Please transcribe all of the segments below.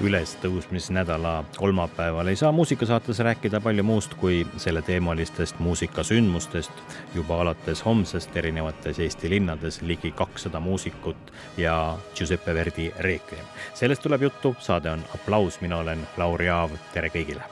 Ülestõusmisnädala kolmapäeval. Ei saa muusikasaates rääkida palju muust kui selleteemalistest muusikasündmustest. juba alates homsest erinevates Eesti linnades ligi kakssada muusikut ja Giuseppe Verdi Requiem. sellest tuleb juttu, saade on Applaus, mina olen Lauri Aav, tere kõigile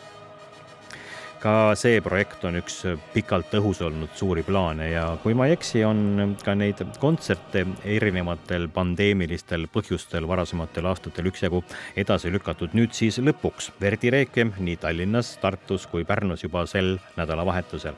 ka see projekt on üks pikalt õhus olnud suuri plaane ja kui ma ei eksi, on ka neid kontserte erinevatel pandeemilistel põhjustel varasematel aastatel üksjagu edasi lükatud. nüüd siis lõpuks Verdi Requiem nii Tallinnas, Tartus kui Pärnus juba sel nädalavahetusel.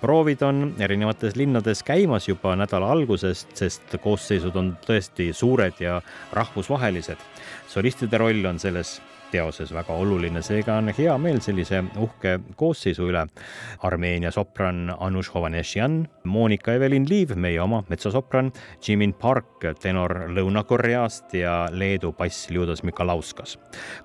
proovid on erinevates linnades käimas juba nädala algusest, sest koosseisud on tõesti suured ja rahvusvahelised. solistide roll on selles teoses väga oluline, seega on hea meel sellise uhke koosseisu üle. Armeenia sopran Anush Hovanesyan, Monika Evelin Liiv, meie oma metsosopran, Jimin Park, tenor Lõuna-Koreast ja Leedu bass Liudas Mikalauskas.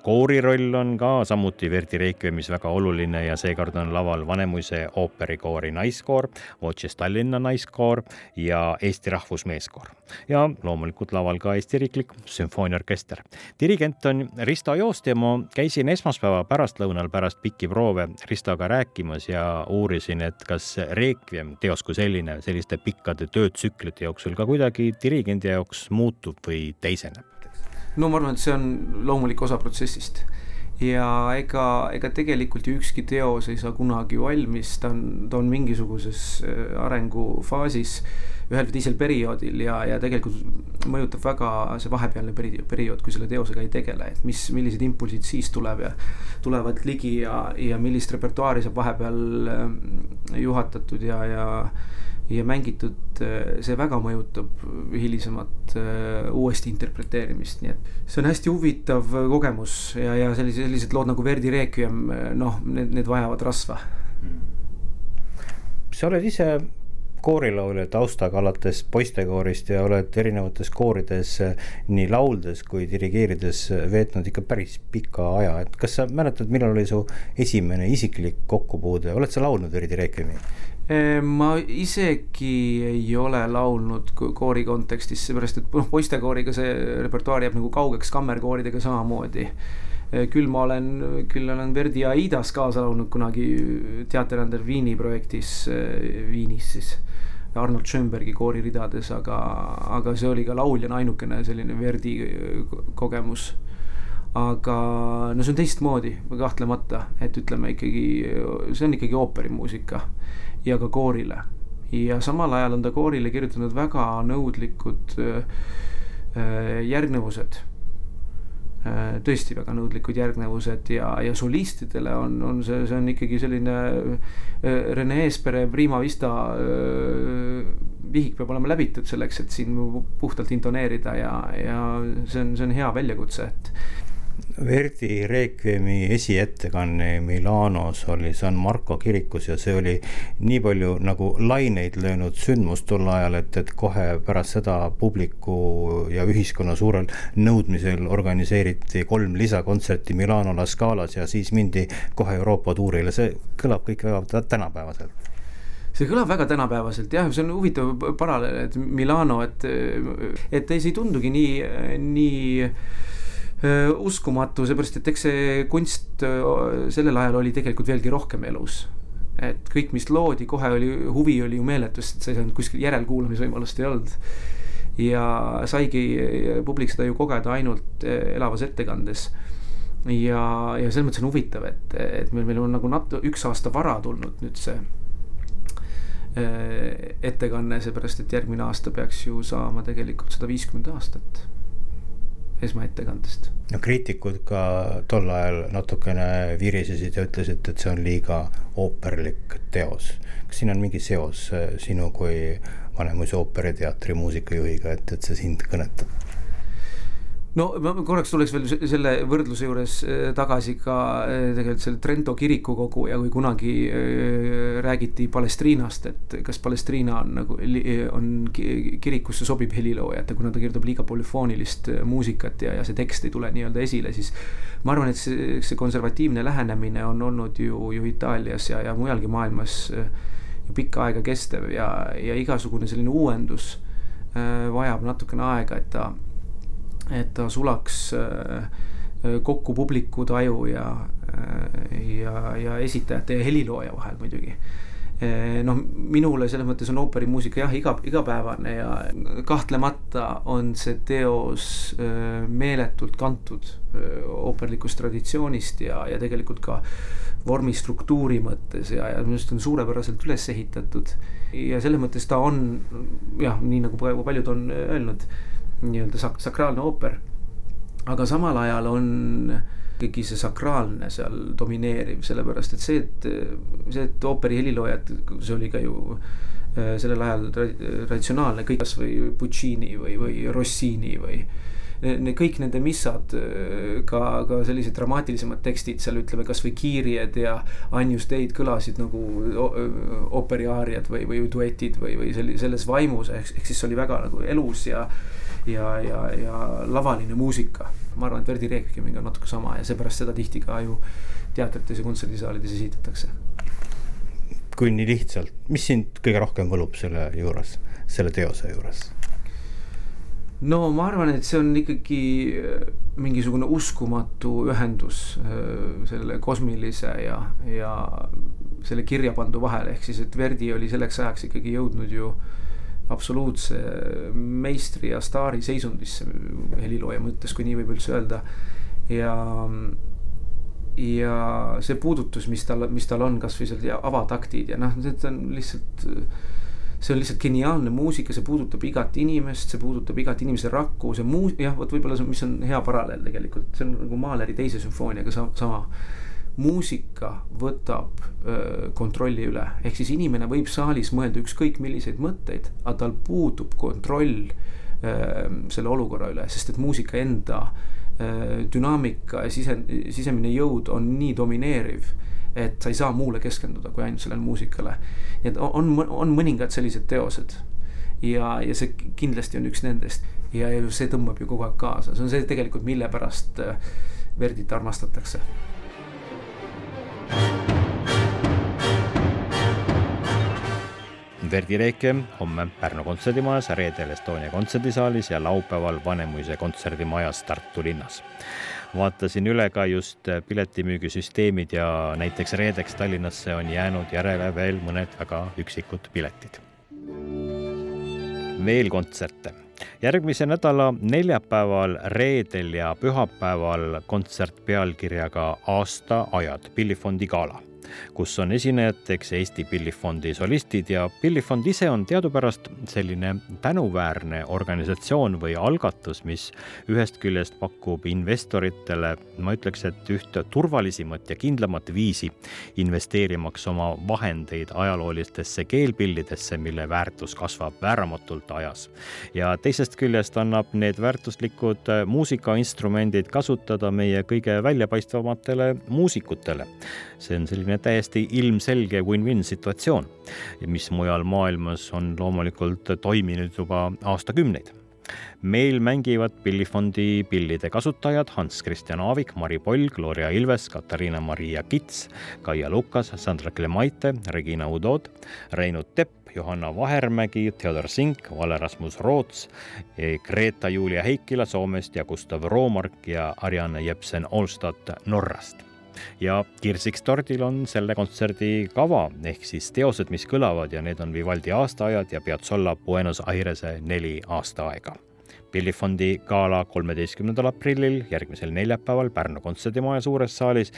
koori roll on ka samuti Verdi Requiem'is väga oluline ja seekord on laval Vanemuise ooperikoori naiskoor, Voces Tallinna naiskoor ja Eesti Rahvusmeeskoor. ja loomulikult laval ka Eesti Riiklik Sümfooniaorkester. dirigent on Risto Joost ja ma käisin esmaspäeva pärastlõunal pärast pikki proove Ristoga rääkimas ja uurisin, et kas Requiem teos kui selline selliste pikkade töötsüklite jooksul ka kuidagi dirigendi jaoks muutub või teiseneb? no ma arvan, et see on loomulik osa protsessist ja ega, ega tegelikult ju ükski teos ei saa kunagi valmis, ta on, ta on mingisuguses äh, arengufaasis ühel või teisel perioodil ja, ja tegelikult mõjutab väga see vahepealne peri-, periood, kui selle teosega ei tegele, et mis, millised impulsid siis tuleb ja tulevad ligi ja, ja millist repertuaari saab vahepeal äh, juhatatud ja, ja ja mängitud, äh, see väga mõjutab hilisemat äh, uuesti interpreteerimist, nii et see on hästi huvitav kogemus ja, ja sellise, sellised lood nagu Verdi Requiem, noh, need, need vajavad rasva. sa oled ise koorilaulja taustaga alates poistekoorist ja oled erinevates koorides nii lauldes kui dirigeerides veetnud ikka päris pika aja, et kas sa mäletad, millal oli su esimene isiklik kokkupuude, oled sa laulnud Verdi Requiemi? Ma isegi ei ole laulnud koori kontekstis, seepärast et noh, poistekooriga see repertuaar jääb nagu kaugeks, kammerkooridega samamoodi. küll ma olen, küll olen Verdi Aidas kaasa laulnud kunagi Teater under Viini projektis Viinis siis. Arnold Schönbergi kooriridades, aga, aga see oli ka lauljana ainukene selline Verdi kogemus aga no see on teistmoodi kahtlemata, et ütleme ikkagi, see on ikkagi ooperimuusika ja ka koorile. ja samal ajal on ta koorile kirjutanud väga nõudlikud äh, järgnevused äh,. tõesti väga nõudlikud järgnevused ja, ja solistidele on, on see, see on ikkagi selline äh, Rene Eespere Prima Vista äh, vihik peab olema läbitud selleks, et siin puhtalt intoneerida ja, ja see on, see on hea väljakutse, et Verdi Requiemi esiettekanne Milanos oli San Marco kirikus ja see oli nii palju nagu laineid löönud sündmus tol ajal, et, et kohe pärast seda publiku ja ühiskonna suurel nõudmisel organiseeriti kolm lisakontserti Milano La Scalas ja siis mindi kohe Euroopa tuurile, see kõlab kõik väga tänapäevaselt. See kõlab väga tänapäevaselt jah, see on huvitav paralleel, et Milano, et, et ei, see ei tundugi nii, nii uskumatu, seepärast et eks see kunst sellel ajal oli tegelikult veelgi rohkem elus. et kõik, mis loodi, kohe oli, huvi oli ju meeletu, sest sa ei saanud kuskil järelkuulamisvõimalust ei olnud. ja saigi publik seda ju kogeda ainult elavas ettekandes ja, ja selles mõttes on huvitav, et, et meil, meil on nagu nat-, üks aasta vara tulnud nüüd see ettekanne, seepärast et järgmine aasta peaks ju saama tegelikult sada viiskümmend aastat esmaettekandest. no kriitikud ka tol ajal natukene virisesid ja ütlesid, et see on liiga ooperlik teos. kas siin on mingi seos äh, sinu kui Vanemuise ooperiteatri muusikajuhiga, et, et see sind kõnetab? No ma korraks tuleks veel selle võrdluse juures äh, tagasi ka äh, tegelikult selle Trento kirikukogu ja kui kunagi äh, räägiti Palestriinast, et kas Palestriina on nagu, on kirikusse sobib heliloojat ja kuna ta kirjutab liiga polüfoonilist muusikat ja, ja see tekst ei tule nii-öelda esile, siis ma arvan, et see, see konservatiivne lähenemine on olnud ju, ju Itaalias ja, ja mujalgi maailmas ju pikka aega kestev ja, ja igasugune selline uuendus vajab natukene aega, et ta et ta sulaks äh, kokku publiku taju ja, äh, ja, ja esitajate ja helilooja vahel muidugi äh, noh, minule selles mõttes on ooperimuusika jah, iga, igapäevane ja kahtlemata on see teos meeletult kantud ooperlikust traditsioonist ja, ja tegelikult ka vormistruktuuri mõttes ja, ja minu arust on suurepäraselt üles ehitatud. ja selles mõttes ta on jah, nii nagu praegu paljud on öelnud nii-öelda sak-, sakraalne ooper. aga samal ajal on ikkagi see sakraalne seal domineeriv, sellepärast et see, et see, et ooperi heliloojad, see oli ka ju äh, sellel ajal traditsionaalne, kõik kasvõi Puccini või, või Rossini või ne, kõik nende missad, äh, ka, ka sellised dramaatilisemad tekstid seal ütleme kasvõi Kiiried ja Anjus Teid kõlasid nagu ooperiaariad või, või duetid või, või selli-, selles vaimus, ehk, ehk siis see oli väga nagu elus ja ja, ja, ja lavaline muusika. ma arvan, et Verdi Requiemiga on natuke sama ja seepärast seda tihti ka ju teatrites ja kontserdisaalides esitatakse. kui nii lihtsalt, mis sind kõige rohkem võlub selle juures, selle teose juures? no ma arvan, et see on ikkagi äh, mingisugune uskumatu ühendus äh, selle kosmilise ja, ja selle kirja pandu vahel, ehk siis, et Verdi oli selleks ajaks ikkagi jõudnud ju äh, absoluutse meistri ja staari seisundisse helilooja mõttes, kui nii võib üldse öelda. ja, ja see puudutus, mis tal, mis tal on, kasvõi seal avataktid ja noh, need on lihtsalt see on lihtsalt geniaalne muusika, see puudutab igat inimest, see puudutab igat inimese rakku, see muu-, jah, vot võib-olla see, mis on hea paralleel tegelikult, see on nagu Mahleri teise sümfooniaga sama, muusika võtab öö, kontrolli üle, ehk siis inimene võib saalis mõelda ükskõik milliseid mõtteid, aga tal puudub kontroll öö, selle olukorra üle, sest et muusika enda öö, dünaamika ja sise, sisemine jõud on nii domineeriv et sa ei saa muule keskenduda kui ainult sellele muusikale. nii et on, on mõningad sellised teosed. Ja, ja see kindlasti on üks nendest. Ja, ja see tõmbab ju kogu aeg kaasa, see on see tegelikult, mille pärast Verdit armastatakse Verdi Requiem homme Pärnu kontserdimajas, reedel Estonia kontserdisaalis ja laupäeval Vanemuise kontserdimajas Tartu linnas. vaatasin üle ka just piletimüügisüsteemid ja näiteks reedeks Tallinnasse on jäänud järele veel mõned väga üksikud piletid. veel kontserte järgmise nädala neljapäeval, reedel ja pühapäeval kontsert pealkirjaga Aastaajad, Pillifondi gala kus on esinejateks Eesti Pillifondi solistid ja Pillifond ise on teadupärast selline tänuväärne organisatsioon või algatus, mis ühest küljest pakub investoritele, ma ütleks, et üht turvalisimat ja kindlamat viisi investeerimaks oma vahendeid ajaloolistesse keelpillidesse, mille väärtus kasvab vääramatult ajas. ja teisest küljest annab need väärtuslikud muusikainstrumendid kasutada meie kõige väljapaistvamatele muusikutele. see on selline täiesti ilmselge win-win situatsioon, mis mujal maailmas on loomulikult toiminud juba aastakümneid. Meil mängivad pillifondi pillide kasutajad Hans Christian Aavik, Mari Poll, Gloria Ilves, Katariina Maria Kits, Kaia Lukas, Sandra Klemaite, Regina Udod, Reinu Tepp, Johanna Vahermägi, Theodor Sink, Vale Rasmus Roots, Greta-Julia Heikila Soomest ja Gustav Roomark ja Ariane Jepsen Olstad Norrast ja kirsiks tordil on selle kontserdi kava ehk siis teosed, mis kõlavad ja need on Vivaldi aastaajad ja Piazzolla Buenos Airese neli aastaaega. pillifondi gala kolmeteistkümnendal aprillil, järgmisel neljapäeval Pärnu kontserdimaja suures saalis,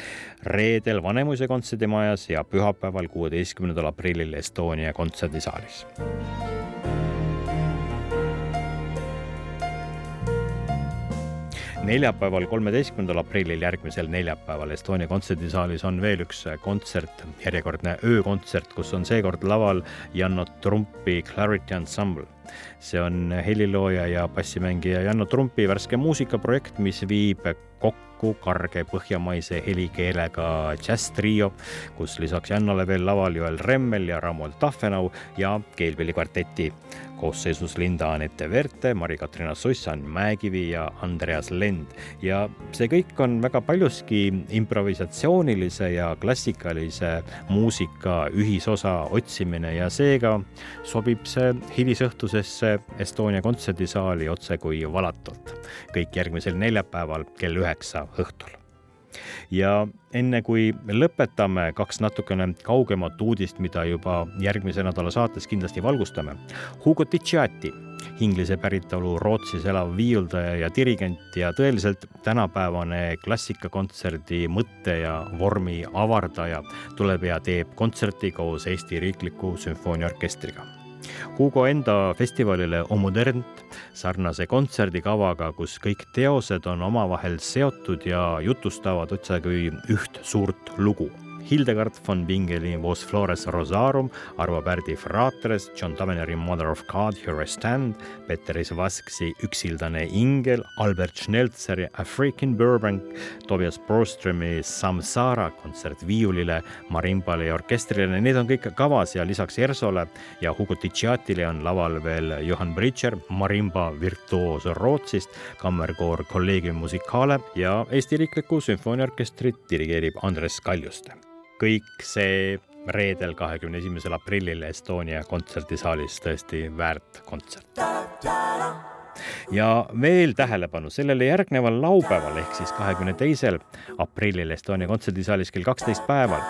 reedel Vanemuise kontserdimajas ja pühapäeval, kuueteistkümnendal aprillil Estonia kontserdisaalis. Neljapäeval, kolmeteistkümnendal aprillil, järgmisel neljapäeval Estonia kontserdisaalis on veel üks kontsert, järjekordne öökontsert, kus on seekord laval Janno Trumpi Clarity Ensemble. See on helilooja ja bassimängija Janno Trumpi värske muusikaprojekt, mis viib kokku karge põhjamaise helikeelega džässtrio, kus lisaks Jannole veel laval Joel Remmel ja Ramold Tahvenau ja keelpillikvarteti koosseisus Linda Anette Verte, Mari-Katrina Sussan, Mäekivi ja Andreas Lend. ja see kõik on väga paljuski improvisatsioonilise ja klassikalise muusika ühisosa otsimine ja seega sobib see hilisõhtusesse Estonia kontserdisaali otse kui valatult. kõik järgmisel neljapäeval kell üheksa õhtul ja enne kui lõpetame, kaks natukene kaugemat uudist, mida juba järgmise nädala saates kindlasti valgustame. Hugo Ticciati, inglise päritolu Rootsis elav viiuldaja ja dirigent ja tõeliselt tänapäevane klassikakontserdi mõtte ja vormi avardaja tuleb ja teeb kontserti koos Eesti Riikliku Sümfooniaorkestriga Hugo enda festivalile O Modernt sarnase kontserdikavaga, kus kõik teosed on omavahel seotud ja jutustavad otsekui üht suurt lugu Hildegard von Bingeli Vos Flores Rosarum, Arvo Pärdi Fratres, John Taveneri Mother of God, Here I Stand, Peteris Vasksi Üksildane ingel, Albert Schnelzeri African Burbank, Tobias Broströmi Samsara kontsert viiulile, marimbale ja orkestrile, need on kõik kavas ja lisaks Ersole ja Hugo Ticciatile on laval veel Johan Bridger, marimba virtuoos Rootsist, kammerkoor Collegium Musicale ja Eesti Riiklikku Sümfooniaorkestrit dirigeerib Andres Kaljuste kõik see reedel, kahekümne esimesel aprillil Estonia kontserdisaalis tõesti väärt kontsert. ja veel tähelepanu, sellele järgneval laupäeval ehk siis kahekümne teisel aprillil Estonia kontserdisaalis kell kaksteist päeval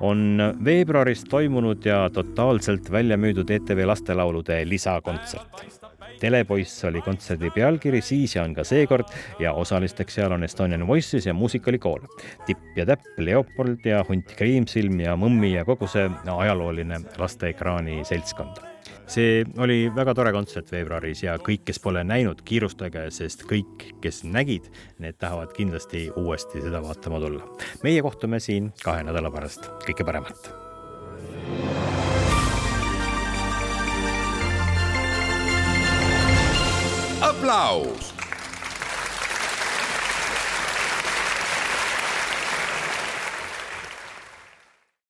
on veebruaris toimunud ja totaalselt välja müüdud ETV lastelaulude lisakontsert telepoiss oli kontserdi pealkiri siis ja on ka seekord ja osalisteks seal on Estonian Voices ja muusikalikool. tipp ja täpp, Leopold ja hunt Kriimsilm ja Mõmmi ja kogu see ajalooline lasteekraani seltskond see oli väga tore kontsert veebruaris ja kõik, kes pole näinud, kiirustage, sest kõik, kes nägid, need tahavad kindlasti uuesti seda vaatama tulla. meie kohtume siin kahe nädala pärast, kõike paremat aplaus